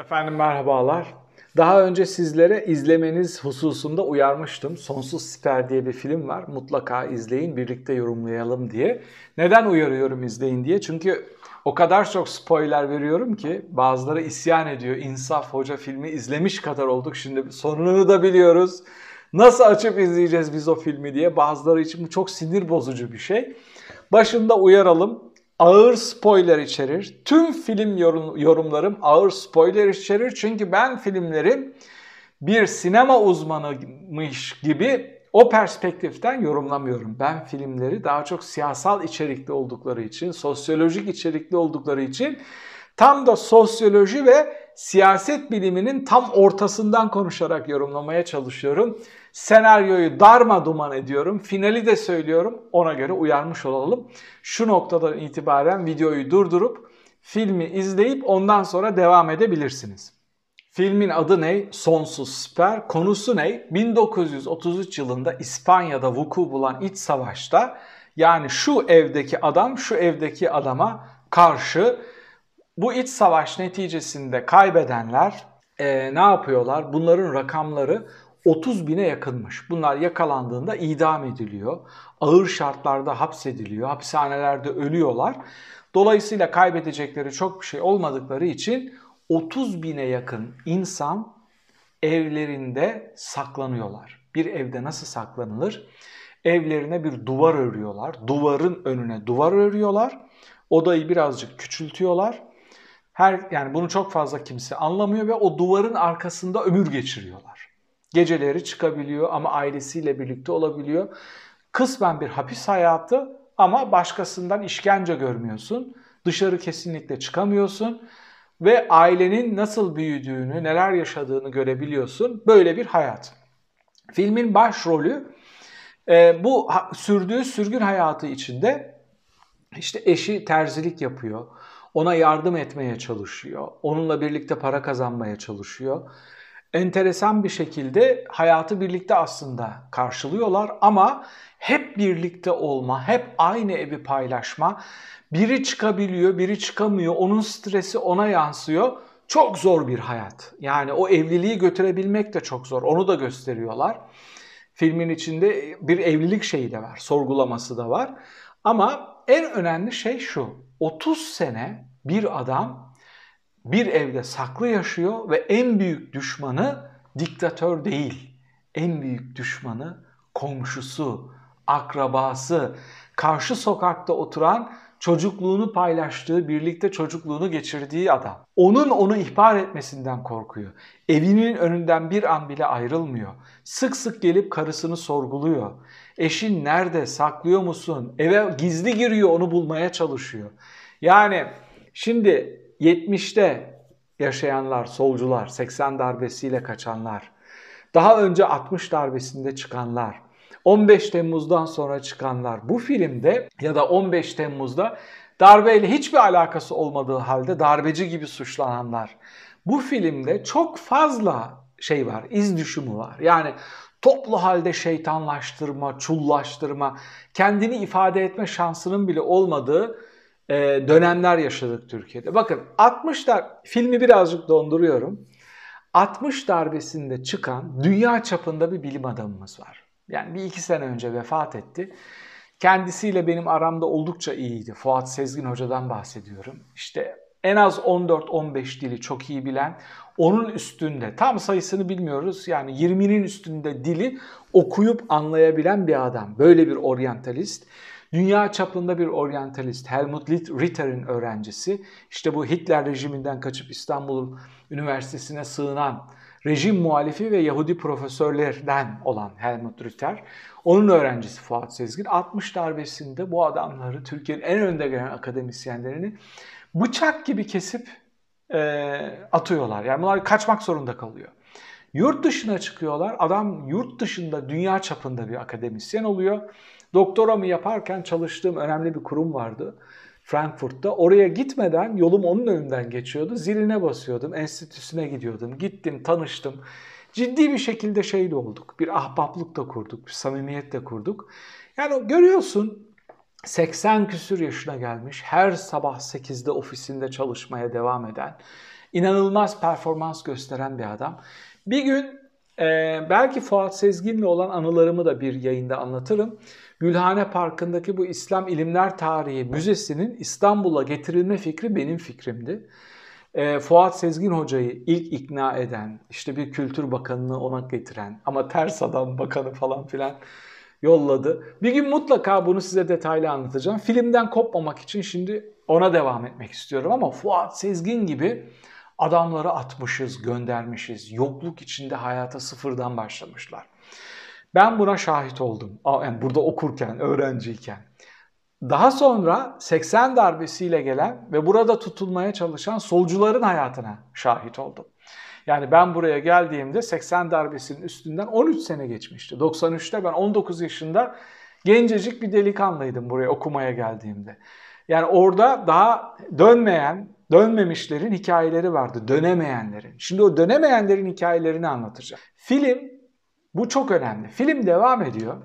Efendim merhabalar. Daha önce sizlere izlemeniz hususunda uyarmıştım. Sonsuz Siper diye bir film var. Mutlaka izleyin, birlikte yorumlayalım diye. Neden uyarıyorum izleyin diye? Çünkü o kadar çok spoiler veriyorum ki bazıları isyan ediyor. İnsaf Hoca filmi izlemiş kadar olduk. Şimdi sonunu da biliyoruz. Nasıl açıp izleyeceğiz biz o filmi diye. Bazıları için bu çok sinir bozucu bir şey. Başında uyaralım ağır spoiler içerir. Tüm film yorum, yorumlarım ağır spoiler içerir. Çünkü ben filmleri bir sinema uzmanıymış gibi o perspektiften yorumlamıyorum. Ben filmleri daha çok siyasal içerikli oldukları için, sosyolojik içerikli oldukları için tam da sosyoloji ve siyaset biliminin tam ortasından konuşarak yorumlamaya çalışıyorum. Senaryoyu darma duman ediyorum. Finali de söylüyorum. Ona göre uyarmış olalım. Şu noktadan itibaren videoyu durdurup filmi izleyip ondan sonra devam edebilirsiniz. Filmin adı ne? Sonsuz Siper. Konusu ne? 1933 yılında İspanya'da vuku bulan iç savaşta yani şu evdeki adam şu evdeki adama karşı bu iç savaş neticesinde kaybedenler e, ne yapıyorlar? Bunların rakamları 30 bine yakınmış. Bunlar yakalandığında idam ediliyor. Ağır şartlarda hapsediliyor. Hapishanelerde ölüyorlar. Dolayısıyla kaybedecekleri çok bir şey olmadıkları için 30 bine yakın insan evlerinde saklanıyorlar. Bir evde nasıl saklanılır? Evlerine bir duvar örüyorlar. Duvarın önüne duvar örüyorlar. Odayı birazcık küçültüyorlar. Her yani bunu çok fazla kimse anlamıyor ve o duvarın arkasında ömür geçiriyorlar. Geceleri çıkabiliyor ama ailesiyle birlikte olabiliyor. Kısmen bir hapis hayatı ama başkasından işkence görmüyorsun. Dışarı kesinlikle çıkamıyorsun ve ailenin nasıl büyüdüğünü, neler yaşadığını görebiliyorsun. Böyle bir hayat. Filmin başrolü e, bu sürdüğü sürgün hayatı içinde işte eşi terzilik yapıyor. Ona yardım etmeye çalışıyor. Onunla birlikte para kazanmaya çalışıyor enteresan bir şekilde hayatı birlikte aslında karşılıyorlar ama hep birlikte olma, hep aynı evi paylaşma, biri çıkabiliyor, biri çıkamıyor, onun stresi ona yansıyor. Çok zor bir hayat. Yani o evliliği götürebilmek de çok zor. Onu da gösteriyorlar. Filmin içinde bir evlilik şeyi de var, sorgulaması da var. Ama en önemli şey şu. 30 sene bir adam bir evde saklı yaşıyor ve en büyük düşmanı diktatör değil. En büyük düşmanı komşusu, akrabası, karşı sokakta oturan çocukluğunu paylaştığı, birlikte çocukluğunu geçirdiği adam. Onun onu ihbar etmesinden korkuyor. Evinin önünden bir an bile ayrılmıyor. Sık sık gelip karısını sorguluyor. Eşin nerede, saklıyor musun? Eve gizli giriyor, onu bulmaya çalışıyor. Yani şimdi 70'te yaşayanlar, solcular, 80 darbesiyle kaçanlar, daha önce 60 darbesinde çıkanlar, 15 Temmuz'dan sonra çıkanlar bu filmde ya da 15 Temmuz'da darbeyle hiçbir alakası olmadığı halde darbeci gibi suçlananlar. Bu filmde çok fazla şey var, iz düşümü var. Yani toplu halde şeytanlaştırma, çullaştırma, kendini ifade etme şansının bile olmadığı e, dönemler yaşadık Türkiye'de. Bakın 60'lar filmi birazcık donduruyorum. 60 darbesinde çıkan dünya çapında bir bilim adamımız var. Yani bir iki sene önce vefat etti. Kendisiyle benim aramda oldukça iyiydi. Fuat Sezgin Hoca'dan bahsediyorum. İşte en az 14-15 dili çok iyi bilen, onun üstünde tam sayısını bilmiyoruz yani 20'nin üstünde dili okuyup anlayabilen bir adam. Böyle bir oryantalist. Dünya çapında bir oryantalist Helmut Ritter'in öğrencisi. İşte bu Hitler rejiminden kaçıp İstanbul Üniversitesi'ne sığınan rejim muhalifi ve Yahudi profesörlerden olan Helmut Ritter. Onun öğrencisi Fuat Sezgin. 60 darbesinde bu adamları Türkiye'nin en önde gelen akademisyenlerini bıçak gibi kesip e, atıyorlar. Yani bunlar kaçmak zorunda kalıyor. Yurt dışına çıkıyorlar. Adam yurt dışında dünya çapında bir akademisyen oluyor. Doktoramı yaparken çalıştığım önemli bir kurum vardı. Frankfurt'ta. Oraya gitmeden yolum onun önünden geçiyordu. Ziline basıyordum, enstitüsüne gidiyordum. Gittim, tanıştım. Ciddi bir şekilde şeyle olduk. Bir ahbaplık da kurduk, bir samimiyet de kurduk. Yani görüyorsun 80 küsür yaşına gelmiş, her sabah 8'de ofisinde çalışmaya devam eden, inanılmaz performans gösteren bir adam. Bir gün e, belki Fuat Sezgin'le olan anılarımı da bir yayında anlatırım. Gülhane Parkı'ndaki bu İslam İlimler Tarihi Müzesi'nin İstanbul'a getirilme fikri benim fikrimdi. E, Fuat Sezgin Hoca'yı ilk ikna eden, işte bir kültür bakanını ona getiren ama ters adam bakanı falan filan yolladı. Bir gün mutlaka bunu size detaylı anlatacağım. Filmden kopmamak için şimdi ona devam etmek istiyorum ama Fuat Sezgin gibi adamları atmışız, göndermişiz. Yokluk içinde hayata sıfırdan başlamışlar. Ben buna şahit oldum. Yani burada okurken, öğrenciyken. Daha sonra 80 darbesiyle gelen ve burada tutulmaya çalışan solcuların hayatına şahit oldum. Yani ben buraya geldiğimde 80 darbesinin üstünden 13 sene geçmişti. 93'te ben 19 yaşında gencecik bir delikanlıydım buraya okumaya geldiğimde. Yani orada daha dönmeyen, dönmemişlerin hikayeleri vardı, dönemeyenlerin. Şimdi o dönemeyenlerin hikayelerini anlatacağım. Film bu çok önemli. Film devam ediyor.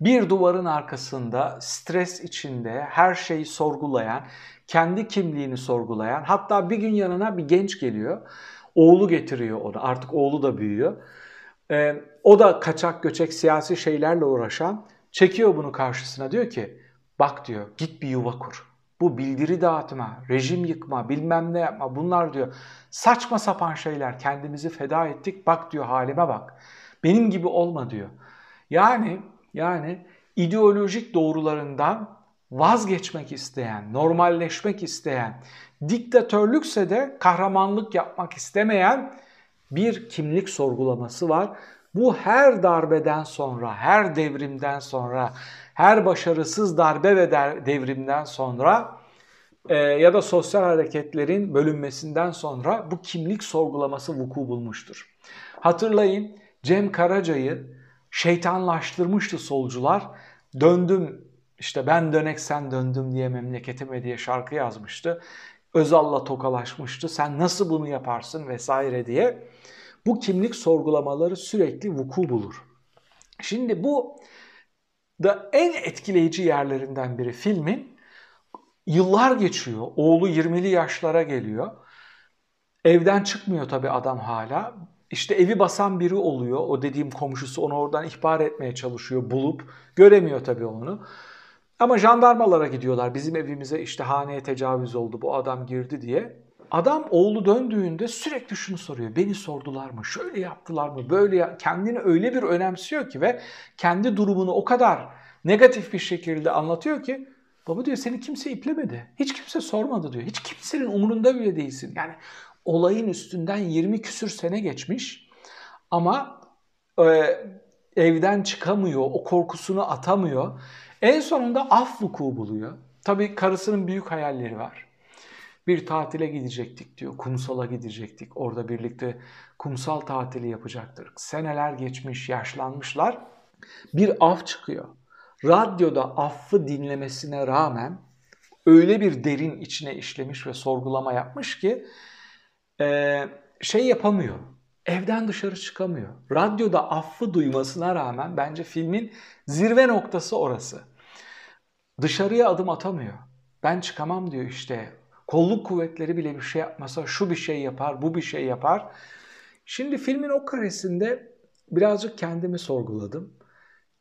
Bir duvarın arkasında stres içinde her şeyi sorgulayan, kendi kimliğini sorgulayan, hatta bir gün yanına bir genç geliyor. Oğlu getiriyor onu. Artık oğlu da büyüyor. Ee, o da kaçak göçek siyasi şeylerle uğraşan. Çekiyor bunu karşısına diyor ki bak diyor git bir yuva kur. Bu bildiri dağıtma, rejim yıkma, bilmem ne yapma bunlar diyor. Saçma sapan şeyler kendimizi feda ettik bak diyor halime bak. Benim gibi olma diyor. Yani yani ideolojik doğrularından vazgeçmek isteyen, normalleşmek isteyen, diktatörlükse de kahramanlık yapmak istemeyen bir kimlik sorgulaması var. Bu her darbeden sonra, her devrimden sonra, her başarısız darbe ve devrimden sonra e, ya da sosyal hareketlerin bölünmesinden sonra bu kimlik sorgulaması vuku bulmuştur. Hatırlayın Cem Karaca'yı şeytanlaştırmıştı solcular. Döndüm işte ben dönek sen döndüm diye memleketime diye şarkı yazmıştı. Özal'la tokalaşmıştı. Sen nasıl bunu yaparsın vesaire diye. Bu kimlik sorgulamaları sürekli vuku bulur. Şimdi bu da en etkileyici yerlerinden biri filmin. Yıllar geçiyor. Oğlu 20'li yaşlara geliyor. Evden çıkmıyor tabii adam hala. İşte evi basan biri oluyor. O dediğim komşusu onu oradan ihbar etmeye çalışıyor bulup. Göremiyor tabii onu. Ama jandarmalara gidiyorlar. Bizim evimize işte haneye tecavüz oldu bu adam girdi diye. Adam oğlu döndüğünde sürekli şunu soruyor. Beni sordular mı? Şöyle yaptılar mı? Böyle ya kendini öyle bir önemsiyor ki ve kendi durumunu o kadar negatif bir şekilde anlatıyor ki baba diyor seni kimse iplemedi. Hiç kimse sormadı diyor. Hiç kimsenin umurunda bile değilsin. Yani olayın üstünden 20 küsür sene geçmiş ama e, evden çıkamıyor, o korkusunu atamıyor. En sonunda af vuku buluyor. Tabii karısının büyük hayalleri var. Bir tatile gidecektik diyor. Kumsal'a gidecektik. Orada birlikte kumsal tatili yapacaktık. Seneler geçmiş, yaşlanmışlar. Bir af çıkıyor. Radyoda affı dinlemesine rağmen öyle bir derin içine işlemiş ve sorgulama yapmış ki e, şey yapamıyor. Evden dışarı çıkamıyor. Radyoda affı duymasına rağmen bence filmin zirve noktası orası. Dışarıya adım atamıyor. Ben çıkamam diyor işte. Kolluk kuvvetleri bile bir şey yapmasa şu bir şey yapar, bu bir şey yapar. Şimdi filmin o karesinde birazcık kendimi sorguladım.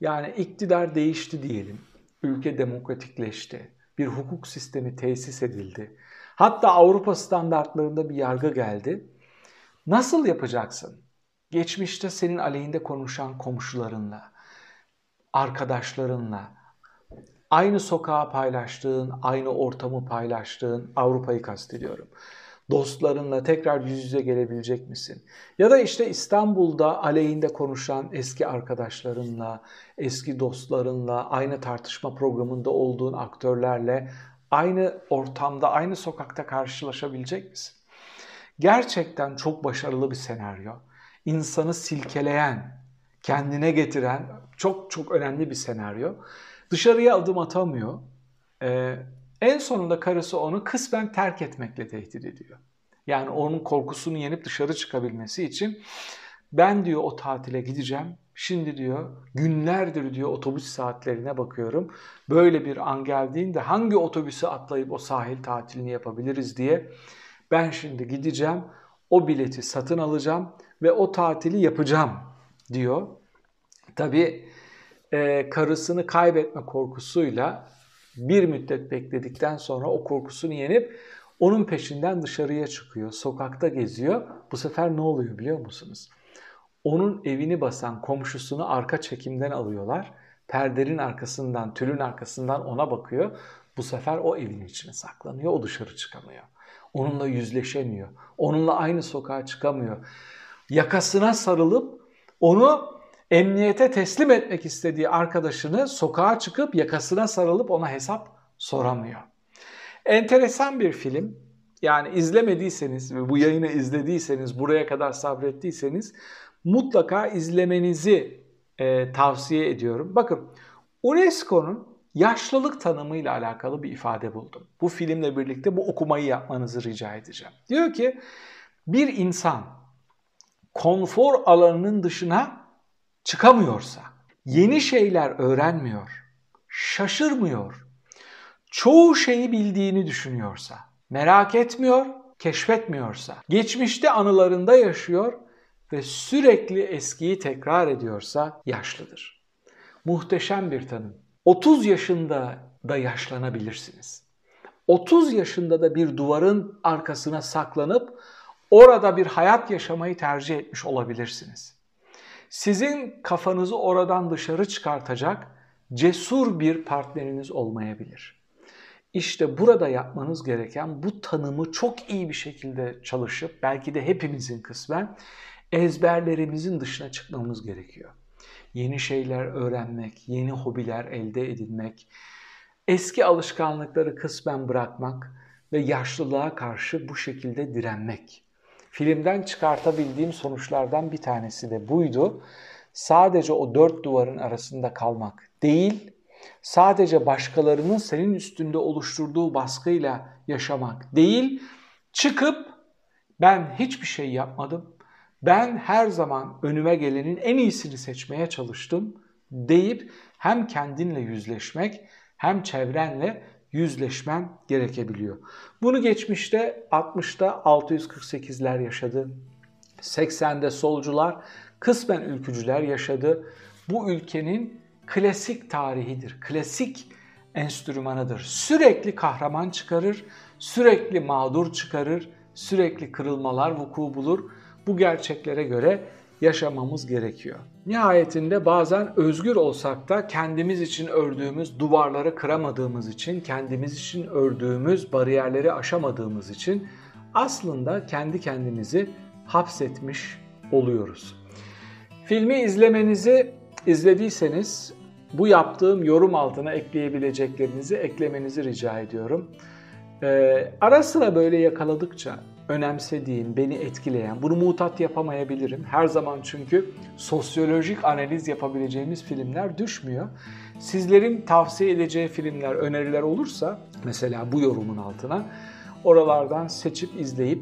Yani iktidar değişti diyelim. Ülke demokratikleşti. Bir hukuk sistemi tesis edildi. Hatta Avrupa standartlarında bir yargı geldi. Nasıl yapacaksın? Geçmişte senin aleyhinde konuşan komşularınla, arkadaşlarınla, aynı sokağı paylaştığın, aynı ortamı paylaştığın Avrupa'yı kastediyorum. Dostlarınla tekrar yüz yüze gelebilecek misin? Ya da işte İstanbul'da aleyhinde konuşan eski arkadaşlarınla, eski dostlarınla, aynı tartışma programında olduğun aktörlerle aynı ortamda, aynı sokakta karşılaşabilecek misin? Gerçekten çok başarılı bir senaryo. İnsanı silkeleyen, kendine getiren çok çok önemli bir senaryo. Dışarıya adım atamıyor. Ee, en sonunda karısı onu kısmen terk etmekle tehdit ediyor. Yani onun korkusunu yenip dışarı çıkabilmesi için ben diyor o tatile gideceğim. Şimdi diyor günlerdir diyor otobüs saatlerine bakıyorum. Böyle bir an geldiğinde hangi otobüse atlayıp o sahil tatilini yapabiliriz diye ben şimdi gideceğim. o bileti satın alacağım ve o tatili yapacağım diyor. Tabii e, karısını kaybetme korkusuyla bir müddet bekledikten sonra o korkusunu yenip onun peşinden dışarıya çıkıyor. Sokakta geziyor. Bu sefer ne oluyor biliyor musunuz? Onun evini basan komşusunu arka çekimden alıyorlar. Perdenin arkasından, tülün arkasından ona bakıyor. Bu sefer o evin içine saklanıyor. O dışarı çıkamıyor. Onunla yüzleşemiyor. Onunla aynı sokağa çıkamıyor. Yakasına sarılıp onu emniyete teslim etmek istediği arkadaşını sokağa çıkıp yakasına sarılıp ona hesap soramıyor. Enteresan bir film. Yani izlemediyseniz ve bu yayını izlediyseniz, buraya kadar sabrettiyseniz mutlaka izlemenizi e, tavsiye ediyorum. Bakın UNESCO'nun yaşlılık tanımıyla alakalı bir ifade buldum. Bu filmle birlikte bu okumayı yapmanızı rica edeceğim. Diyor ki bir insan konfor alanının dışına çıkamıyorsa, yeni şeyler öğrenmiyor, şaşırmıyor, çoğu şeyi bildiğini düşünüyorsa, merak etmiyor, keşfetmiyorsa, geçmişte anılarında yaşıyor ve sürekli eskiyi tekrar ediyorsa yaşlıdır. Muhteşem bir tanım. 30 yaşında da yaşlanabilirsiniz. 30 yaşında da bir duvarın arkasına saklanıp orada bir hayat yaşamayı tercih etmiş olabilirsiniz. Sizin kafanızı oradan dışarı çıkartacak cesur bir partneriniz olmayabilir. İşte burada yapmanız gereken bu tanımı çok iyi bir şekilde çalışıp belki de hepimizin kısmen ezberlerimizin dışına çıkmamız gerekiyor. Yeni şeyler öğrenmek, yeni hobiler elde edinmek, eski alışkanlıkları kısmen bırakmak ve yaşlılığa karşı bu şekilde direnmek. Filmden çıkartabildiğim sonuçlardan bir tanesi de buydu. Sadece o dört duvarın arasında kalmak değil, sadece başkalarının senin üstünde oluşturduğu baskıyla yaşamak değil, çıkıp ben hiçbir şey yapmadım, ben her zaman önüme gelenin en iyisini seçmeye çalıştım deyip hem kendinle yüzleşmek hem çevrenle yüzleşmen gerekebiliyor. Bunu geçmişte 60'ta 648'ler yaşadı. 80'de solcular, kısmen ülkücüler yaşadı. Bu ülkenin klasik tarihidir. Klasik enstrümanıdır. Sürekli kahraman çıkarır, sürekli mağdur çıkarır, sürekli kırılmalar vuku bulur. Bu gerçeklere göre yaşamamız gerekiyor. Nihayetinde bazen özgür olsak da kendimiz için ördüğümüz duvarları kıramadığımız için, kendimiz için ördüğümüz bariyerleri aşamadığımız için aslında kendi kendimizi hapsetmiş oluyoruz. Filmi izlemenizi izlediyseniz bu yaptığım yorum altına ekleyebileceklerinizi eklemenizi rica ediyorum. Ee, ara sıra böyle yakaladıkça önemsediğim, beni etkileyen, bunu mutat yapamayabilirim. Her zaman çünkü sosyolojik analiz yapabileceğimiz filmler düşmüyor. Sizlerin tavsiye edeceği filmler, öneriler olursa mesela bu yorumun altına oralardan seçip izleyip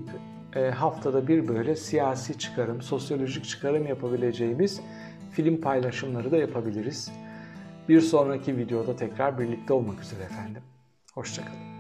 e, haftada bir böyle siyasi çıkarım, sosyolojik çıkarım yapabileceğimiz film paylaşımları da yapabiliriz. Bir sonraki videoda tekrar birlikte olmak üzere efendim. Hoşçakalın.